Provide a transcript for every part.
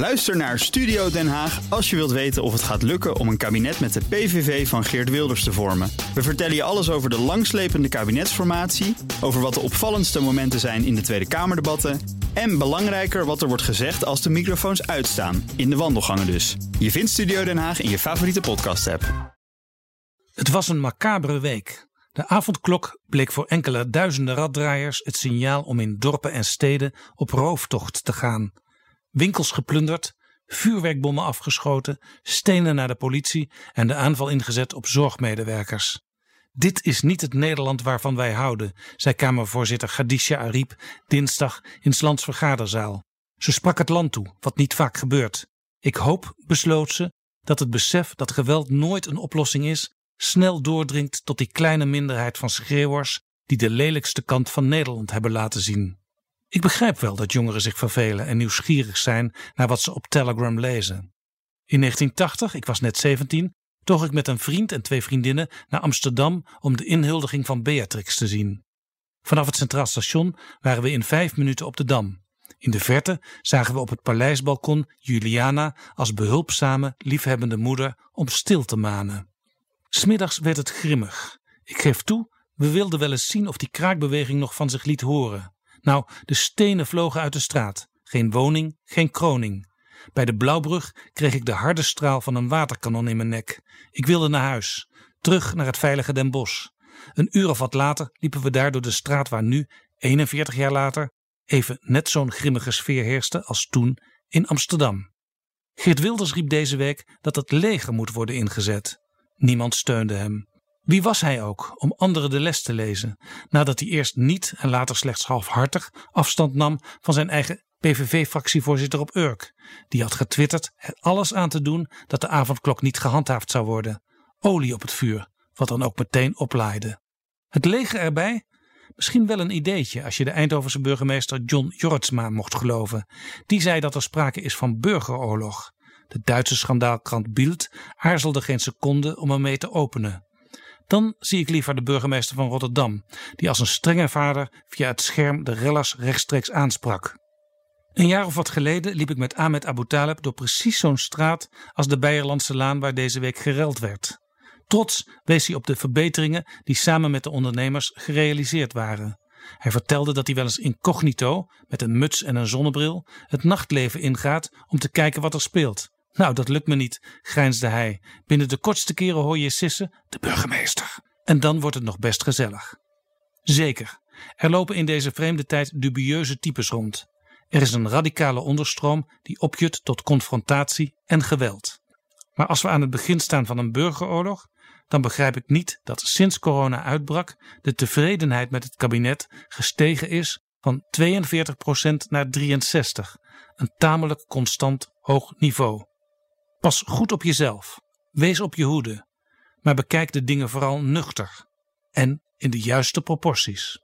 Luister naar Studio Den Haag als je wilt weten of het gaat lukken om een kabinet met de PVV van Geert Wilders te vormen. We vertellen je alles over de langslepende kabinetsformatie, over wat de opvallendste momenten zijn in de Tweede Kamerdebatten en belangrijker wat er wordt gezegd als de microfoons uitstaan, in de wandelgangen dus. Je vindt Studio Den Haag in je favoriete podcast-app. Het was een macabere week. De avondklok bleek voor enkele duizenden raddraaiers het signaal om in dorpen en steden op rooftocht te gaan. Winkels geplunderd, vuurwerkbommen afgeschoten, stenen naar de politie en de aanval ingezet op zorgmedewerkers. Dit is niet het Nederland waarvan wij houden, zei Kamervoorzitter Khadija Ariep dinsdag in Lands vergaderzaal. Ze sprak het land toe, wat niet vaak gebeurt. Ik hoop, besloot ze, dat het besef dat geweld nooit een oplossing is, snel doordringt tot die kleine minderheid van schreeuwers die de lelijkste kant van Nederland hebben laten zien. Ik begrijp wel dat jongeren zich vervelen en nieuwsgierig zijn naar wat ze op Telegram lezen. In 1980, ik was net 17, toog ik met een vriend en twee vriendinnen naar Amsterdam om de inhuldiging van Beatrix te zien. Vanaf het Centraal Station waren we in vijf minuten op de Dam. In de verte zagen we op het paleisbalkon Juliana als behulpzame, liefhebbende moeder om stil te manen. Smiddags werd het grimmig. Ik geef toe, we wilden wel eens zien of die kraakbeweging nog van zich liet horen. Nou, de stenen vlogen uit de straat. Geen woning, geen kroning. Bij de Blauwbrug kreeg ik de harde straal van een waterkanon in mijn nek. Ik wilde naar huis, terug naar het veilige Den Bosch. Een uur of wat later liepen we daar door de straat waar nu, 41 jaar later, even net zo'n grimmige sfeer heerste als toen in Amsterdam. Geert Wilders riep deze week dat het leger moet worden ingezet. Niemand steunde hem. Wie was hij ook om anderen de les te lezen, nadat hij eerst niet en later slechts halfhartig afstand nam van zijn eigen PVV-fractievoorzitter op Urk. Die had getwitterd er alles aan te doen dat de avondklok niet gehandhaafd zou worden. Olie op het vuur, wat dan ook meteen oplaaide. Het leger erbij? Misschien wel een ideetje als je de Eindhovense burgemeester John Jortsma mocht geloven. Die zei dat er sprake is van burgeroorlog. De Duitse schandaalkrant Bild aarzelde geen seconde om ermee te openen. Dan zie ik liever de burgemeester van Rotterdam, die als een strenge vader via het scherm de rellers rechtstreeks aansprak. Een jaar of wat geleden liep ik met Ahmed Abu Talib door precies zo'n straat als de Beierlandse Laan waar deze week gereld werd. Trots wees hij op de verbeteringen die samen met de ondernemers gerealiseerd waren. Hij vertelde dat hij wel eens incognito, met een muts en een zonnebril, het nachtleven ingaat om te kijken wat er speelt. Nou, dat lukt me niet, grijnsde hij. Binnen de kortste keren hoor je sissen, de burgemeester. En dan wordt het nog best gezellig. Zeker, er lopen in deze vreemde tijd dubieuze types rond. Er is een radicale onderstroom die opjut tot confrontatie en geweld. Maar als we aan het begin staan van een burgeroorlog, dan begrijp ik niet dat sinds corona uitbrak de tevredenheid met het kabinet gestegen is van 42% naar 63%, een tamelijk constant hoog niveau. Pas goed op jezelf, wees op je hoede, maar bekijk de dingen vooral nuchter en in de juiste proporties.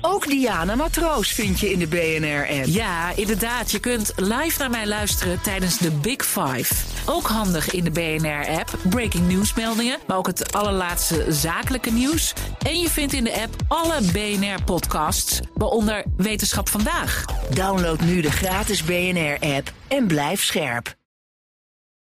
Ook Diana Matroos vind je in de BNR-app. Ja, inderdaad. Je kunt live naar mij luisteren tijdens de Big Five. Ook handig in de BNR-app. Breaking nieuwsmeldingen, maar ook het allerlaatste zakelijke nieuws. En je vindt in de app alle BNR-podcasts, waaronder Wetenschap Vandaag. Download nu de gratis BNR-app en blijf scherp.